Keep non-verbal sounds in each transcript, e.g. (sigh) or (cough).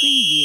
Preview.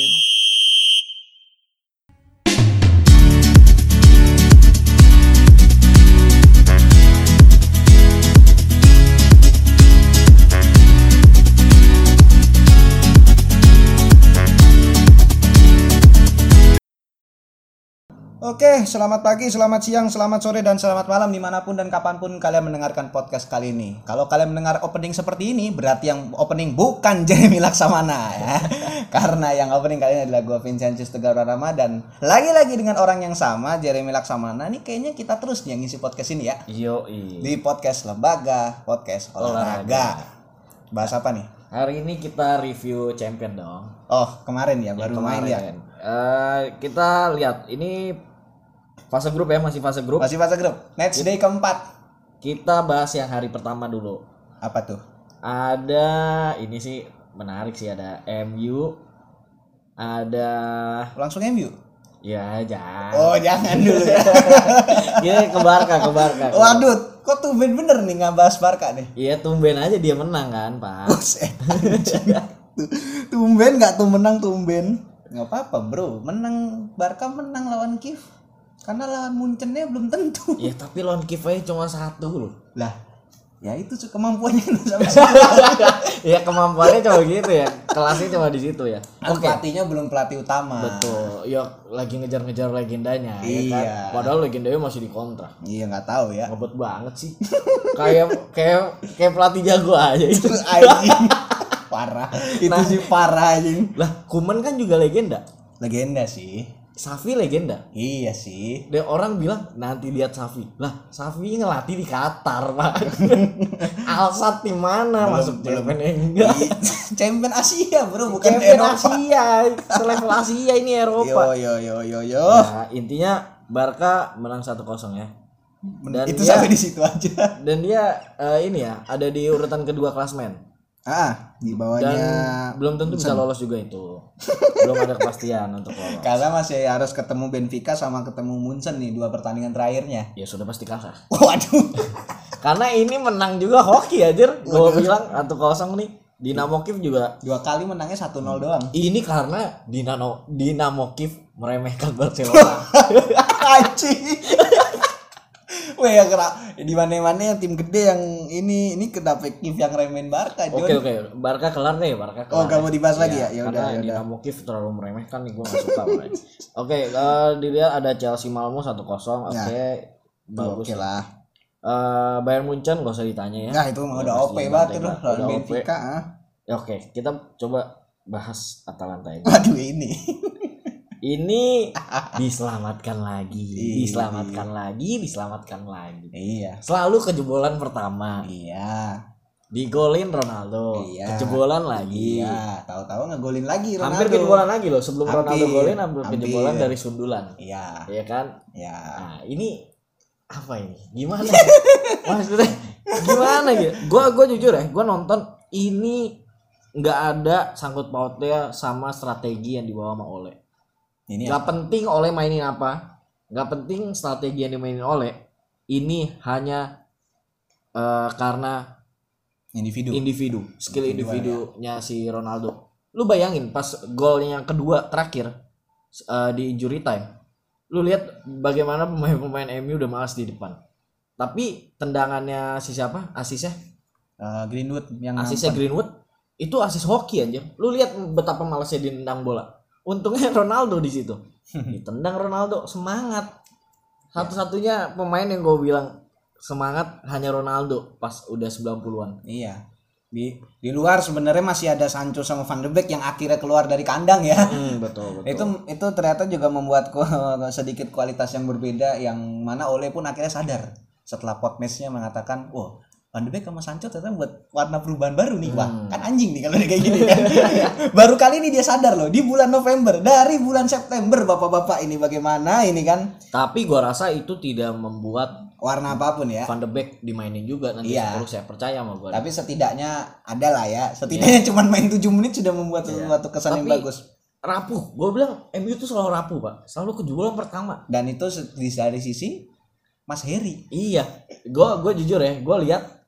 Oke, selamat pagi, selamat siang, selamat sore, dan selamat malam di mana pun dan kapan pun kalian mendengarkan podcast kali ini. Kalau kalian mendengar opening seperti ini, berarti yang opening bukan (laughs) Jeremy Laksamana ya. (laughs) Karena yang opening kali ini adalah gue Vincentius Tegar Rama dan lagi-lagi dengan orang yang sama, Jeremy Laksamana. Ini kayaknya kita terus nih yang ngisi podcast ini ya. Yo Di podcast lembaga, podcast olahraga. Bahas apa nih? Hari ini kita review champion dong. Oh, kemarin ya, baru main ya. Kemarin. Eh, kita lihat ini fase grup ya masih fase grup. Masih fase grup. Match day keempat. Kita bahas yang hari pertama dulu. Apa tuh? Ada ini sih menarik sih ada MU, ada Langsung MU. ya jangan. Oh, jangan dulu ya. (laughs) Iya ke Barca ke Barca. Waduh, kok tumben bener nih ngebahas Barca nih? Iya tumben aja dia menang kan pak. (laughs) Tumben nggak tuh menang tumben? Nggak apa-apa bro, menang Barca menang lawan Kiev. Karena lawan Munchennya belum tentu. Iya tapi lawan Kiev aja cuma satu loh. Lah, ya itu kemampuannya sama (laughs) ya kemampuannya cuma gitu ya. Kelasnya cuma di situ ya. Kan pelatihnya belum pelatih utama. Betul. Ya lagi ngejar-ngejar legendanya ya Iya. kan. Padahal legendanya masih dikontrak. Iya nggak tahu ya. Ngebet banget sih. kayak kayak kayak pelatih jago aja itu. (laughs) Anjing. parah. Itu sih parah anjing. Lah, Kuman kan juga legenda. Legenda sih. Safi legenda. Iya sih. Dan orang bilang nanti lihat Safi. Lah, Safi ngelatih di Qatar, Pak. (laughs) Alsat di mana masuk champion enggak? (laughs) Champion Asia bro, bukan Champion Eropa. Asia, selevel Asia ini Eropa. Yo yo yo yo yo. Nah, intinya Barca menang 1-0 ya. Dan itu dia, sampai di situ aja. dan dia eh, ini ya, ada di urutan kedua klasmen. Ah, di Dan bawahnya belum tentu bisa lolos juga itu. belum ada kepastian untuk lolos. (laughs) karena masih harus ketemu Benfica sama ketemu Munchen nih dua pertandingan terakhirnya. Ya sudah pasti kalah. (laughs) Waduh. (laughs) Karena ini menang juga hoki aja. Gue bilang atau kosong nih. Dinamo Kiev juga Dua kali menangnya 1-0 doang. ini karena Dinamo Dinamo Kiev meremehkan Barcelona. Anjing. Wah ya kera di mana-mana yang tim gede yang ini ini kenapa Kiev yang remehin Barca? Oke oke, Barca kelar nih, Barca Oh, kelar. gak mau dibahas lagi ya? Ya udah, karena ya. Dinamo Kiev terlalu meremehkan nih, gue gak suka. Oke, eh, dilihat ada Chelsea Malmo 1-0, oke, bagus. Oke lah. Eh, Bayern Munchen gak usah ditanya ya. Nah, itu mah udah OP banget tuh lawan. Benfica. ah. Ya, oke, kita coba bahas Atalanta ini. Waduh ini. Ini diselamatkan lagi, Iya. diselamatkan lagi, diselamatkan lagi. iya. Selalu kejebolan pertama, Iya. digolin Ronaldo, Iya. kejebolan lagi. Iya, tahu-tahu ngegolin lagi Ronaldo. Hampir kejebolan lagi loh sebelum Hampir, Ronaldo golin hampir, hampir. kejebolan dari sundulan. Iya. Ya kan? Iya. Nah, ini apa ini? Gimana? (laughs) Maksudnya gimana gitu? Gua gua jujur ya, gua nonton ini nggak ada sangkut pautnya sama strategi yang dibawa sama Ole. Ini Nggak penting Ole mainin apa, nggak penting strategi yang dimainin Ole. Ini hanya eh, karena individu. individu, skill Individu, individunya si Ronaldo. Lu bayangin pas golnya yang kedua terakhir eh, di injury time, lu lihat bagaimana pemain-pemain MU udah malas di depan. Tapi tendangannya si siapa? Asisnya? Eh, Greenwood yang Asisnya Greenwood itu asis hoki anjir. Lu lihat betapa malasnya dia nendang bola. Untungnya Ronaldo di situ. (laughs) Ditendang Ronaldo semangat. Satu-satunya pemain yang gue bilang semangat hanya Ronaldo pas udah 90-an. Iya. Di di luar sebenarnya masih ada Sancho sama Van de Beek yang akhirnya keluar dari kandang ya. Hmm, betul betul. itu itu ternyata juga membuat ku- (laughs) sedikit kualitas yang berbeda yang mana Ole pun akhirnya sadar setelah pot matchnya mengatakan wah Van de Beek sama Sancho ternyata buat warna perubahan baru nih wah Hmm. kan anjing nih kalau kayak gini kan (laughs) baru kali ini dia sadar loh di bulan November dari bulan September bapak-bapak ini bagaimana ini kan Tapi gua rasa itu tidak membuat warna apa pun ya Van de Beek dimainin juga nanti Iya. saya percaya sama gua. tapi setidaknya ada lah ya setidaknya cuman main 7 menit sudah membuat sesuatu kesan yang. Tapi- bagus rapuh. Gua bilang MU itu selalu rapuh, Pak. Selalu kejebolan pertama. dan itu dari sisi Mas Heri Iya. Gua gua jujur ya, gua lihat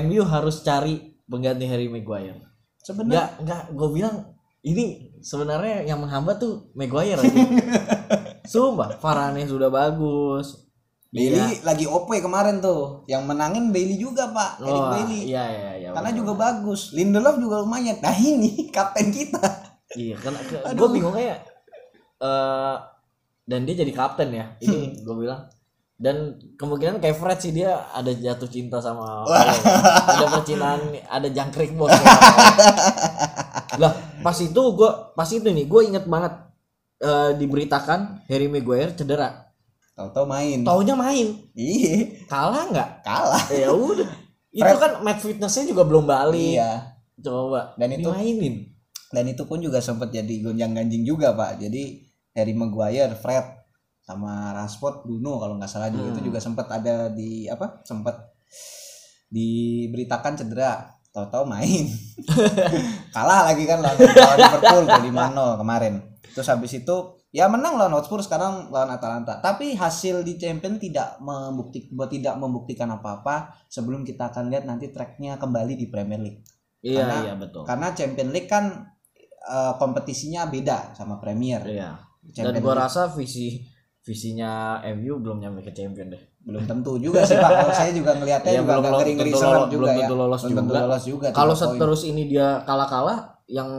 MU harus cari pengganti Harry Maguire. sebenarnya Enggak, enggak, gue bilang ini sebenarnya yang menghambat tuh Maguire aja. (laughs) Sumpah, Varane sudah bagus. Bailey lagi OP kemarin tuh. Yang menangin Bailey juga, Pak. Eric Oh, Bailey. iya iya iya. Karena betul. juga bagus. Lindelof juga lumayan. Nah, ini (laughs) kapten kita. Iya, kan (laughs) gue bingungnya eh dan dia jadi kapten ya. Ini gue bilang dan kemungkinan kayak Fred sih dia ada jatuh cinta sama (laughs) ada percintaan ada jangkrik bos lah pas itu gue pas itu nih gue inget banget eh, diberitakan Harry Maguire cedera. Tahu-tahu main. taunya main. Iya, kalah nggak? Kalah. ya udah. (laughs) Itu kan match fitnessnya juga belum balik. Iya. coba Dan itu- dimainin. Dan itu pun juga sempat jadi gonjang ganjing juga, Pak. Jadi Harry Maguire, Fred sama Rashford, Bruno kalau nggak salah juga itu juga sempat ada di apa? Sempat diberitakan cedera. Tahu-tahu main. (laughs) kalah lagi kan lawan, lawan Liverpool tuh 5-0 kemarin. Terus habis itu ya menang lawan Hotspur sekarang lawan Atalanta. Tapi hasil di Champion tidak membukti tidak membuktikan apa-apa sebelum kita akan lihat nanti tracknya kembali di Premier League. iya Karena- iya betul Karena Champion League kan eh, kompetisinya beda sama Premier. iya dan Champion gua League rasa visi visinya MU belum nyampe ke champion deh belum tentu juga sih Pak. Kalau saya juga ngelihatnya Iya, juga belum serem lolos- juga belum ya. tentu lolos Belum tentu juga. lolos juga. kalau tiga poin. terus ini dia kalah-kalah yang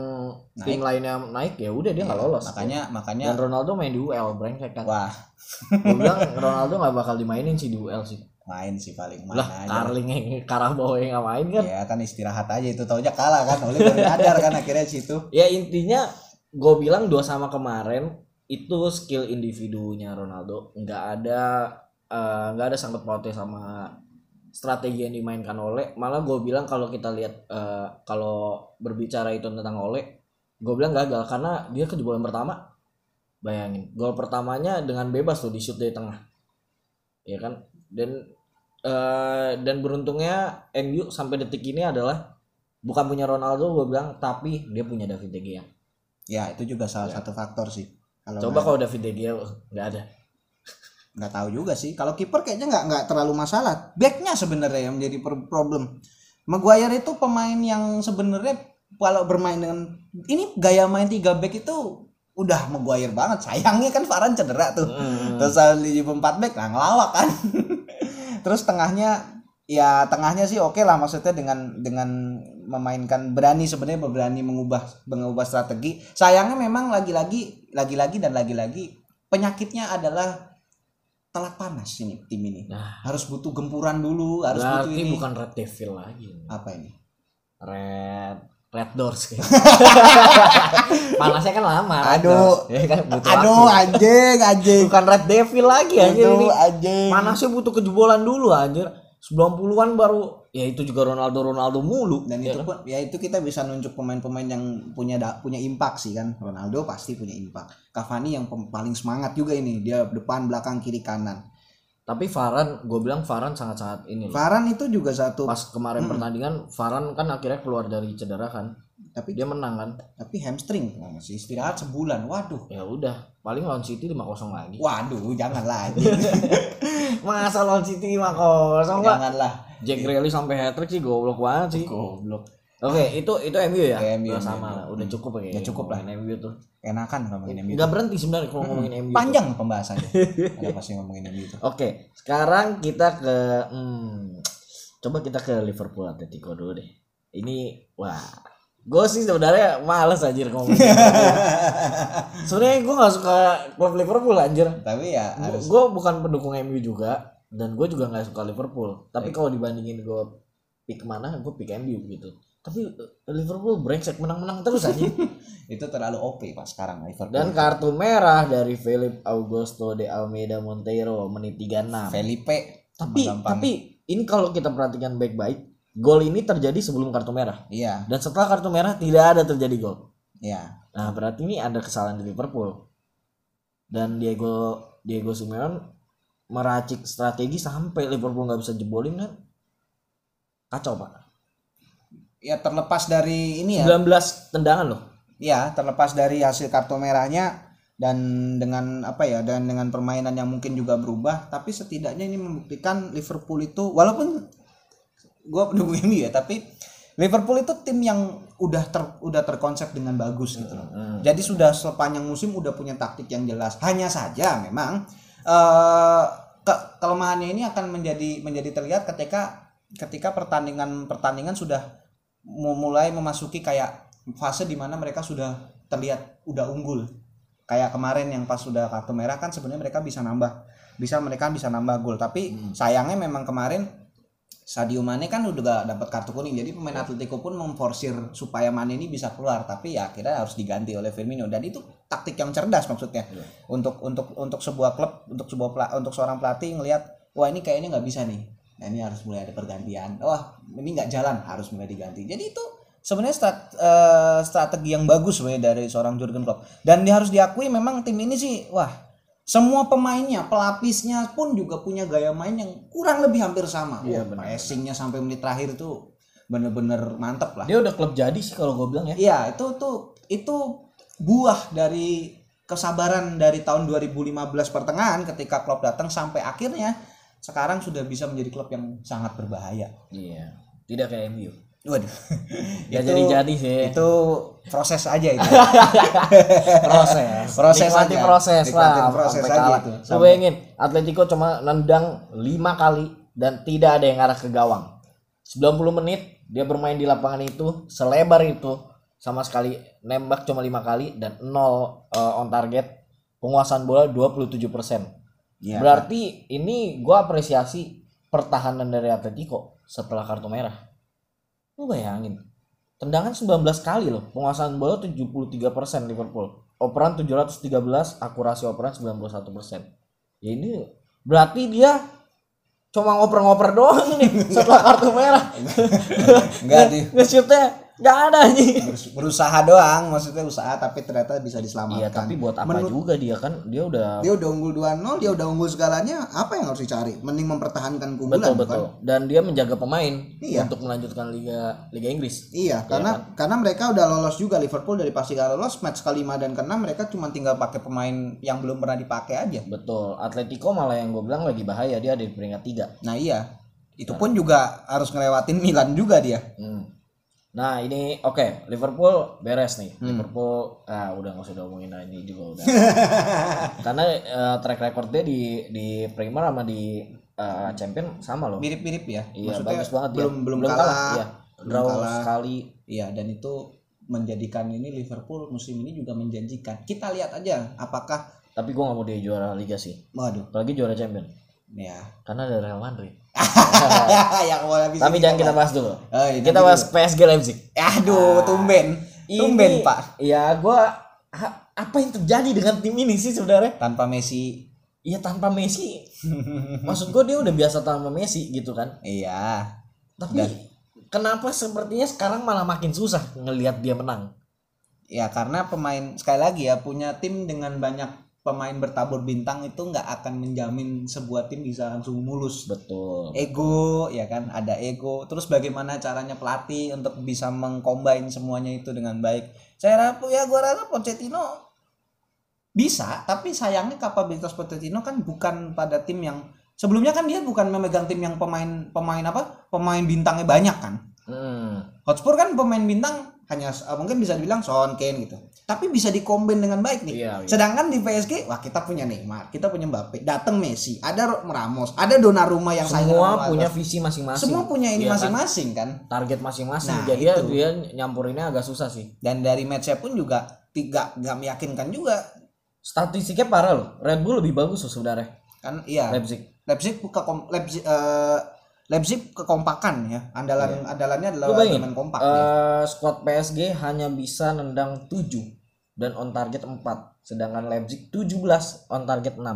tim lainnya naik ya udah dia nggak lolos makanya makanya dan Ronaldo main di UL brengsek kan wah (laughs) gue bilang Ronaldo nggak bakal dimainin sih di UL sih main sih paling main lah aja. Carling yang Karabau yang nggak main kan Ya kan istirahat aja itu taunya kalah kan. Oleh baru kan akhirnya situ. ya intinya gue bilang dua sama kemarin itu skill individunya Ronaldo. Nggak ada eh, nggak ada sangkut pautnya sama strategi yang dimainkan oleh malah gue bilang kalau kita lihat eh, kalau berbicara itu tentang oleh gue bilang gagal karena dia kejebolan pertama. Bayangin gol pertamanya dengan bebas tuh di shoot dari tengah. Ya kan? Dan eh, dan beruntungnya MU sampai detik ini adalah bukan punya Ronaldo gue bilang tapi dia punya David De Gea. Ya itu juga salah satu faktor sih. Kalau coba kalau David De Gea nggak ada nggak tahu juga sih. Kalau kiper kayaknya nggak nggak terlalu masalah. Backnya sebenarnya yang menjadi problem. Maguire itu pemain yang sebenarnya kalau bermain dengan ini gaya main tiga back itu udah Maguire banget. Sayangnya kan Varane cedera tuh. Hmm. Terus di empat back lah ngelawak kan. (laughs) Terus tengahnya ya tengahnya sih oke lah maksudnya dengan dengan memainkan berani sebenarnya berani mengubah mengubah strategi. Sayangnya memang lagi-lagi lagi-lagi dan lagi-lagi penyakitnya adalah telat panas ini tim ini. Nah. Harus butuh gempuran dulu, harus butuh ini. bukan Red Devil lagi Apa ini? Red Red Doors (laughs) panasnya kan lama Aduh. Ya kan butuh Aduh waktu. anjing anjing. bukan Red Devil lagi anjir ini Aduh anjing. panasnya butuh kejebolan dulu anjir 90-an baru. Ya itu juga Ronaldo Ronaldo mulu. Dan Ya itu kan? pun ya itu kita bisa nunjuk pemain-pemain yang punya da- punya impact sih kan. Ronaldo pasti punya impact Cavani yang paling semangat juga ini. Dia depan belakang kiri kanan. Tapi Varane gue bilang Varane sangat-sangat ini loh. Varane itu juga satu pas kemarin pertandingan Varane kan akhirnya keluar dari cedera kan tapi dia menang kan? Tapi hamstring masih istirahat sebulan. Waduh. Ya udah paling lawan City 5-0 lagi. Waduh jangan lagi (laughs) masa lawan City 5-0 enggak janganlah. Jack Grealish sampai hat trick sih goblok banget sih. Goblok. Oke itu itu MU ya? Ya, MU, Udah sama MU. lah udah cukup ya Ya, cukup lah. MU tuh. Enakan ngomongin MU nggak berhenti sebenarnya kalau ngomongin MU tuh. panjang pembahasannya. (laughs) Ada pasti ngomongin MU itu Oke, sekarang kita ke hmm, coba kita ke Liverpool Atletico dulu deh. Ini wah, gue sih sebenarnya males anjir ngomongin. Liverpool. (laughs) sebenarnya gue nggak suka klub Liverpool anjir. tapi ya harus Gue bukan pendukung MU juga dan gue juga nggak suka Liverpool. Tapi kalau dibandingin gue pick mana, gue pick MU gitu. Tapi eh, Liverpool brengsek menang-menang terus anjir. (laughs) itu terlalu OP pak sekarang Liverpool Dan kartu merah dari Philip Augusto de Almeida Monteiro menit 36. Felipe tapi tapi ini kalau kita perhatikan baik-baik gol ini terjadi sebelum kartu merah. Iya. Dan setelah kartu merah tidak ada terjadi gol. Iya. Nah berarti ini ada kesalahan di Liverpool. Dan Diego Diego Simeone meracik strategi sampai Liverpool nggak bisa jebolin kan? Kacau pak. Ya terlepas dari ini ya. 19 tendangan loh. Ya terlepas dari hasil kartu merahnya dan dengan apa ya dan dengan permainan yang mungkin juga berubah tapi setidaknya ini membuktikan Liverpool itu walaupun gua pendukung MU ya tapi Liverpool itu tim yang udah ter, udah terkonsep dengan bagus gitu loh. Hmm. Jadi sudah sepanjang musim udah punya taktik yang jelas. Hanya saja memang eh ke- kelemahannya ini akan menjadi menjadi terlihat ketika ketika pertandingan pertandingan sudah mu- mulai memasuki kayak fase di mana mereka sudah terlihat udah unggul. Kayak kemarin yang pas sudah kartu merah kan sebenarnya mereka bisa nambah bisa mereka bisa nambah gol tapi sayangnya memang kemarin Sadio Mane kan udah gak dapat kartu kuning jadi pemain Atletico pun memforsir supaya Mane ini bisa keluar tapi ya akhirnya harus diganti oleh Firmino. Dan itu taktik yang cerdas maksudnya. Untuk untuk untuk sebuah klub untuk sebuah untuk seorang pelatih ngelihat wah ini kayaknya nggak bisa nih. Nah ini harus mulai ada pergantian. Wah ini nggak jalan. Harus mulai diganti. Jadi itu sebenarnya strat- eh, strategi yang bagus sebenarnya dari seorang Jurgen Klopp. Dan dia harus diakui memang tim ini sih wah semua pemainnya, pelapisnya pun juga punya gaya main yang kurang lebih hampir sama. Iya, benar. Pressingnya sampai menit terakhir itu bener-bener mantep lah. Dia udah klub jadi sih kalau gue bilang ya. Iya, itu tuh itu buah dari kesabaran dari tahun 2015 pertengahan ketika Klopp datang sampai akhirnya sekarang sudah bisa menjadi klub yang sangat berbahaya. Iya. Tidak kayak MU. Waduh. (laughs) Ya jadi-jadi sih. Itu proses aja itu. (laughs) proses Proses Nikmati aja. proses lah proses sampai aja kalah. itu. Lu Sampai- bayangin Atletico cuma nendang lima kali dan tidak ada yang arah ke gawang 90 menit dia bermain di lapangan itu selebar itu sama sekali nembak cuma lima kali dan nol eh, on target penguasaan bola 27% Iya. berarti ini gua apresiasi pertahanan dari Atletico setelah kartu merah lu bayangin tendangan 19 kali loh penguasaan bola 73% Liverpool. Operan 713 akurasi operan 91% ya ini berarti dia cuma ngoper-ngoper doang nih (laughs) setelah kartu merah. Enggak di nge-shootnya (laughs) nggak ada nih berus- berusaha doang maksudnya usaha tapi ternyata bisa diselamatkan. iya tapi buat apa Menurut- juga dia kan? Dia udah dia udah unggul 2-0 dia udah unggul segalanya apa yang harus dicari? Mending mempertahankan keunggulan betul bukan? betul. Dan dia menjaga pemain Iya. untuk melanjutkan liga liga Inggris. Iya karena karena mereka udah lolos juga Liverpool dari pastikan lolos match kelima dan keenam mereka cuma tinggal pakai pemain yang belum pernah dipakai aja. Betul. Atletico malah yang gue bilang lagi bahaya dia ada di peringkat tiga. Nah iya. Itu pun juga harus ngelewatin Milan juga dia. Hmm. Nah ini oke Liverpool beres nih. Hmm. Liverpool ah udah nggak usah ngomongin ini juga udah. (laughs) Karena eh, track recordnya di di Premier sama di eh, Champion sama loh. Mirip-mirip ya. Iya maksudnya bagus banget belum ya. belum, kalah, iya. belum draw kalah. sekali. Iya dan itu menjadikan ini Liverpool musim ini juga menjanjikan. Kita lihat aja apakah tapi gua nggak mau dia juara Liga sih. Waduh. Apalagi juara Champion ya karena ada Real Madrid (laughs) yang mau habis tapi jangan kita bahas dulu Oh, iya, kita bahas PSG Leipzig Aduh, tumben. Tumben, Ini- Pak. Iya, gua apa yang terjadi dengan tim ini sih sebenarnya? Tanpa Messi. Iya tanpa Messi. Maksud gua dia udah biasa tanpa Messi gitu kan. Iya. Tapi kenapa sepertinya sekarang malah makin susah ngelihat dia menang? Ya karena pemain sekali lagi ya punya tim dengan banyak pemain bertabur bintang itu nggak akan menjamin sebuah tim bisa langsung mulus. Betul. Ego ya kan, ada ego. Terus bagaimana caranya pelatih untuk bisa mengcombine semuanya itu dengan baik. Saya rasa ya gua rasa Pochettino bisa, tapi sayangnya kapabilitas Pochettino kan bukan pada tim yang sebelumnya kan dia bukan memegang tim yang pemain pemain apa? Pemain bintangnya banyak kan. Hmm. Hotspur kan pemain bintang hanya eh, mungkin bisa dibilang Son Kane gitu. Tapi bisa dikombin dengan baik nih. Iya, iya. Sedangkan di PSG, wah kita punya Neymar, kita punya Mbappe, datang Messi, ada Ramos, ada Donnarumma yang Semua punya atas. visi masing-masing. semua punya ini Iya kan? masing-masing kan? Target masing-masing. Nah, Jadi itu. dia nyampurinnya agak susah sih. Dan dari matchnya pun juga tidak nggak meyakinkan juga Statistiknya parah loh. Red Bull lebih bagus loh sebenarnya. kan? Iya. Leipzig. Leipzig ke Leipzig eh, Leipzig kekompakan ya. Andalan andalannya adalah Lu bayangin, dengan kompak. eh, ya. squad PSG hanya bisa nendang 7 dan on target 4 sedangkan Leipzig 17 on target 6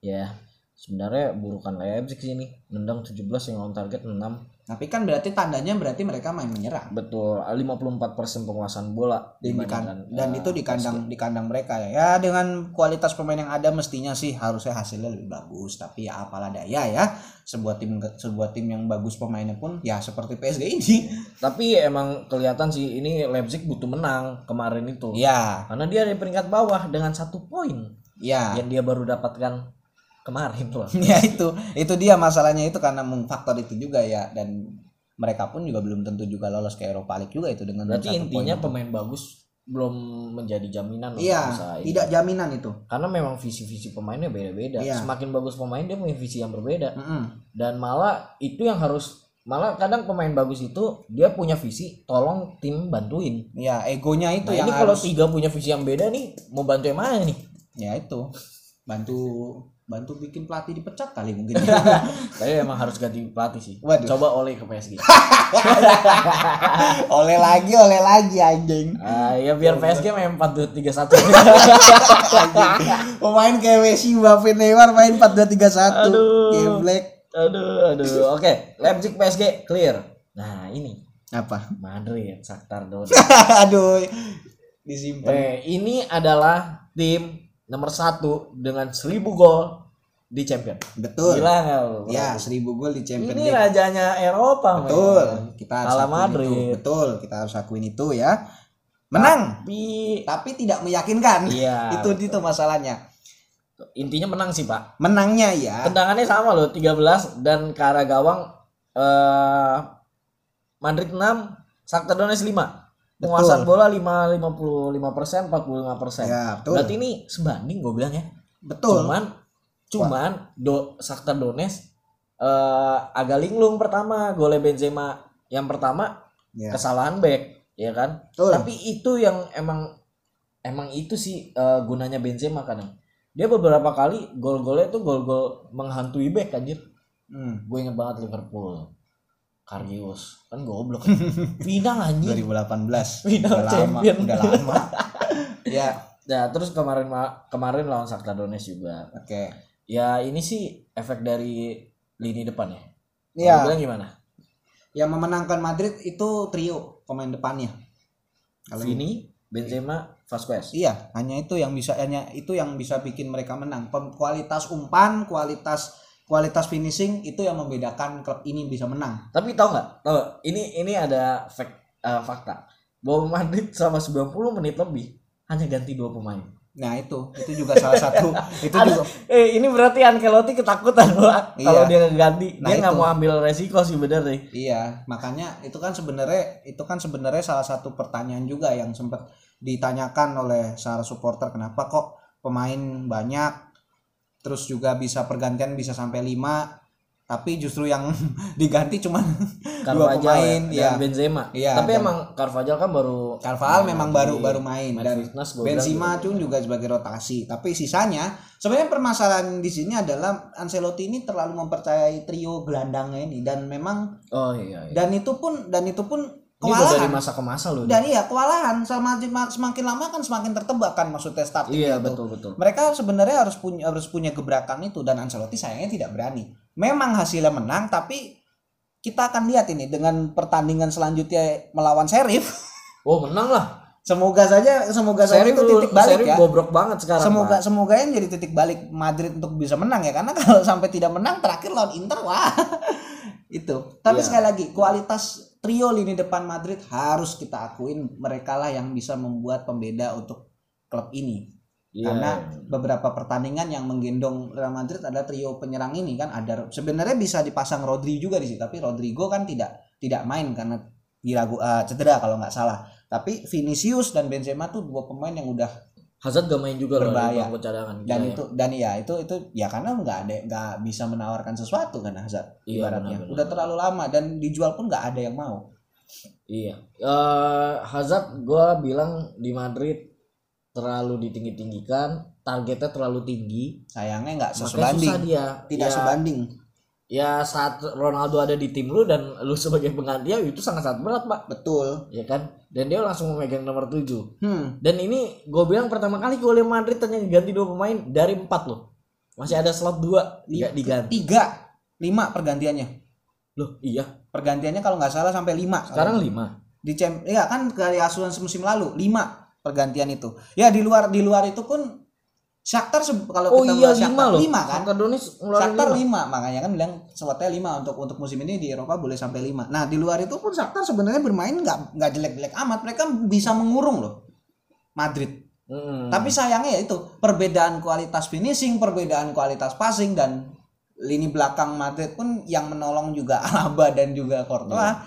ya sebenarnya burukan Leipzig sih ini nendang 17 yang on target 6 Tapi kan berarti tandanya berarti mereka main menyerang. betul 54% penguasaan bola dan, di kan- dan eh, itu di kandang di kandang mereka ya. Ya dengan kualitas pemain yang ada mestinya sih harusnya hasilnya lebih bagus. Tapi ya apalah daya ya. Sebuah tim sebuah tim yang bagus pemainnya pun ya seperti PSG ini. (laughs) tapi emang kelihatan sih ini Leipzig butuh menang kemarin itu ya, karena dia di peringkat bawah dengan satu poin ya. yang dia baru dapatkan kemarin loh (laughs) ya itu itu dia masalahnya itu karena faktor itu juga ya dan mereka pun juga belum tentu juga lolos ke Eropa League juga itu dengan Berarti intinya poin. pemain bagus belum menjadi jaminan iya tidak jaminan itu Karena memang visi-visi pemainnya beda-beda. Iya. Semakin bagus pemain dia punya visi yang berbeda. Mm-mm. Dan malah itu yang harus malah kadang pemain bagus itu dia punya visi, tolong tim bantuin. ya egonya itu Nah, yang ini kalau harus tiga punya visi yang beda nih, mau bantu yang mana nih? ya itu bantu bantu bikin pelatih dipecat kali mungkin (laughs) Tapi emang harus ganti pelatih sih. Waduh. Coba oleh ke PSG. (laughs) oleh lagi oleh lagi anjing Ah, ya biar PSG main 4-2-3-1. pemain kayak Messi Mbappe Neymar main 4-2-3-1 Aduh. Geblek. aduh, aduh. Oke, Leipzig PSG clear. Nah, ini apa Madrid, Shakhtar Donetsk. (laughs) aduh disimpan Eh, ini adalah tim nomor satu dengan 1000 gol di Champion. betul Gila nggak lu? ya 1000 gol di Champions Ini League rajanya Eropa, betul kita harus akuin Madrid. itu betul kita harus akuin itu ya menang Tapi tapi tidak meyakinkan Iya. (laughs) itu itu masalahnya intinya menang sih, Pak. menangnya ya Tendangannya sama loh, 13 dan ke arah gawang eh Madrid 6, Shakhtar Donetsk 5. Penguasaan bola 5 55%, 45%. Ya, betul. Berarti ini sebanding gue bilang ya. betul Cuman cuman do Shakhtar Donetsk eh agak linglung pertama golnya Benzema yang pertama ya kesalahan back ya kan Betul. tapi itu yang emang emang itu sih eh, gunanya Benzema kadang dia beberapa kali gol-golnya tuh gol-gol menghantui back anjir hmm. gue inget banget Liverpool Karius kan goblok. Kan. (laughs) final anjir 2018 Final udah lama champion. udah lama. (laughs) Ya nah terus kemarin ma- kemarin lawan Shakhtar Donetsk juga. Oke. Ya ini sih efek dari lini depan ya. Iya. Bilang gimana? Yang memenangkan Madrid itu trio pemain depannya. Kalau Vini Benzema Vasquez. Iya hanya itu yang bisa hanya itu yang bisa bikin mereka menang. Kualitas umpan kualitas kualitas finishing itu yang membedakan klub ini bisa menang Tapi tahu nggak? Tahu ini ini ada fact, eh, fakta bahwa Madrid selama 90 menit lebih hanya ganti dua pemain. nah itu itu juga salah satu (laughs) itu juga eh ini berarti Ancelotti ketakutan Pak. Iya. kalau dia ganti Nah, dia nggak mau ambil resiko sih bener nih. Iya, makanya itu kan sebenarnya itu kan sebenarnya salah satu pertanyaan juga yang sempat ditanyakan oleh salah supporter kenapa kok pemain banyak terus juga bisa pergantian bisa sampai 5 tapi justru yang (laughs) diganti cuman (laughs) dua Carvajal pemain ya, ya. dan Benzema. Iya, Tapi dan- emang Carvajal kan baru Carval Nah, memang baru baru main dan fitness Benzema gitu. pun juga sebagai rotasi tapi sisanya sebenarnya permasalahan di sini adalah Ancelotti ini terlalu mempercayai trio gelandangnya ini dan memang Oh iya. iya. dan itu pun dan itu pun Ini udah dari kewalahan masa ke masa loh. dan iya kewalahan sama semakin lama kan semakin tertebak kan maksudnya start iya itu. betul betul. mereka sebenarnya harus punya harus punya gebrakan itu dan Ancelotti sayangnya tidak berani memang hasilnya menang tapi kita akan lihat ini dengan pertandingan selanjutnya melawan Sheriff (laughs) Oh menang lah. semoga saja semoga saja itu titik balik Sheriff ya bobrok banget sekarang. semoga Pak. semoga yang jadi titik balik Madrid untuk bisa menang ya karena (laughs) kalau sampai tidak menang terakhir lawan Inter wah (laughs) itu tapi Iya. sekali lagi kualitas trio lini depan Madrid harus kita akuin mereka lah yang bisa membuat pembeda untuk klub ini. Iya. karena beberapa pertandingan yang menggendong Real Madrid adalah trio penyerang ini kan? Ada sebenarnya bisa dipasang Rodri juga di situ tapi Rodrigo kan tidak tidak main karena diragu eh, cedera kalau nggak salah. Tapi Vinicius dan Benzema tuh dua pemain yang udah Hazard gak main juga loh di Berbahaya. bangku cadangan. dan Gila ya. itu dan ya itu itu ya karena nggak ada nggak bisa menawarkan sesuatu kan Hazard Iya, ibaratnya benar-benar. udah terlalu lama dan dijual pun nggak ada yang mau Iya. Eh Hazard gua bilang di Madrid terlalu ditinggi-tinggikan, targetnya terlalu tinggi. sayangnya nggak Makanya sesebanding susah dia. tidak ya, sebanding Ya saat Ronaldo ada di tim lu dan lu sebagai penggantinya itu sangat-sangat berat, Pak. betul Ya kan? Dan dia langsung memegang nomor 7. hmm Dan ini gue bilang pertama kali gue Madrid ternyata diganti dua pemain dari empat loh. Masih ada slot dua nggak diganti. tiga lima pergantiannya Loh, iya. pergantiannya kalau nggak salah sampai lima Sekarang lima. di champ ya kan dari asuhan musim lalu lima pergantian itu ya di luar di luar itu pun Shakhtar kalau Oh kita iya Shakhtar loh. lima kan Shakhtar Donetsk ngeluarin Shakhtar lima. lima makanya kan bilang slotnya lima untuk untuk musim ini di Eropa boleh sampai lima nah di luar itu pun Shakhtar sebenarnya bermain nggak nggak jelek-jelek amat mereka bisa mengurung loh Madrid Mm. tapi sayangnya ya itu perbedaan kualitas finishing perbedaan kualitas passing dan lini belakang Madrid pun yang menolong juga (laughs) Alaba dan juga Courtois. Iya.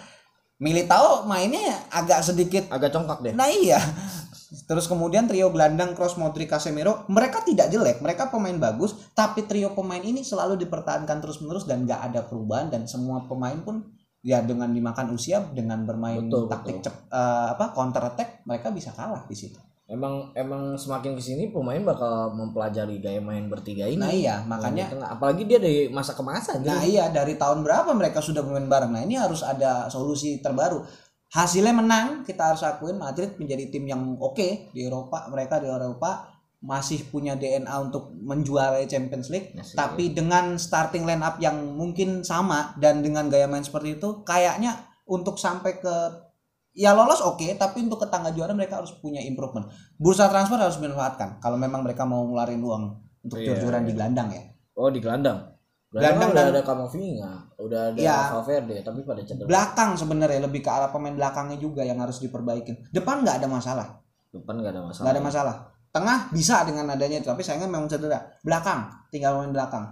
Militao mainnya agak sedikit agak congkak deh Nah iya. Terus kemudian trio gelandang Kroos, Modric, Casemiro, mereka tidak jelek, mereka pemain bagus, tapi trio pemain ini selalu dipertahankan terus-menerus dan nggak ada perubahan dan semua pemain pun ya dengan dimakan usia dengan bermain Betul, taktik betul. cep, eh, apa counter attack mereka bisa kalah di situ. emang emang semakin ke sini pemain bakal mempelajari gaya main bertiga ini Nah iya, makanya tengah. apalagi dia dari masa ke masa Nah gitu. iya dari tahun berapa mereka sudah bermain bareng. Nah ini harus ada solusi terbaru. Hasilnya menang, kita harus akuin Madrid menjadi tim yang oke di Eropa. Mereka di Eropa masih punya DNA untuk menjuarai Champions League. Masih. Tapi dengan starting line up yang mungkin sama dan dengan gaya main seperti itu, kayaknya untuk sampai ke ya lolos oke, tapi untuk ke tangga juara mereka harus punya improvement. Bursa transfer harus dimanfaatkan kalau memang mereka mau ngeluarin uang untuk Iya, jor-joran iya. di gelandang ya. oh di gelandang Gelandang udah dan- ada Kamavinga udah ada Iya. Valverde tapi pada cedera. Belakang sebenarnya lebih ke arah pemain belakangnya juga yang harus diperbaikin. Depan nggak ada masalah. Depan nggak ada masalah. Nggak ada masalah. Tengah bisa dengan adanya itu tapi sayangnya memang cedera. Belakang tinggal pemain belakang.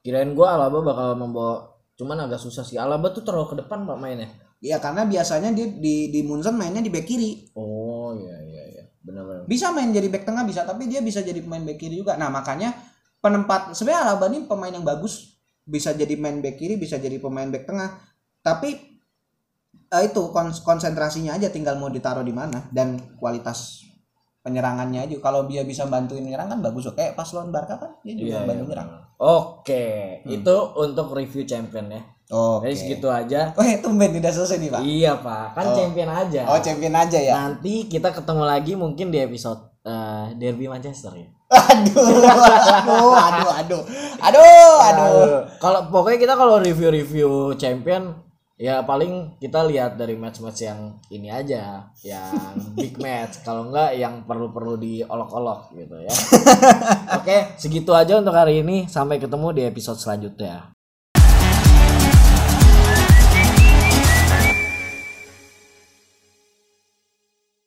Kirain gua Alaba bakal membawa cuman agak susah sih. Alaba tuh terlalu ke depan pak mainnya. Iya karena biasanya dia di di Munchen mainnya di back kiri. Oh iya iya iya. Benar-benar bisa main jadi back tengah bisa tapi dia bisa jadi pemain back kiri juga. Nah makanya penempat sebenarnya Alaba ini pemain yang bagus bisa jadi main back kiri bisa jadi pemain back tengah tapi eh, itu kons- konsentrasinya aja tinggal mau ditaruh di mana dan kualitas penyerangannya aja. Kalau dia bisa bantuin nyerang kan bagus oke pas lawan Barca kan dia juga iya, iya, bantu nyerang. benar. oke itu untuk review champion ya. Oke. Jadi segitu aja. (laughs) Oh tumben tidak selesai nih pak? Iya pak. Kan Oh. champion aja. Oh champion aja ya. Nanti kita ketemu lagi mungkin di episode eh, derby Manchester ya (laughs) aduh aduh aduh aduh aduh aduh Kalau pokoknya kita kalau review-review champion ya paling kita lihat dari match-match yang ini aja, yang (laughs) big match. Kalau enggak yang perlu-perlu diolok-olok gitu ya. (laughs) Oke, segitu aja untuk hari ini. Sampai ketemu di episode selanjutnya.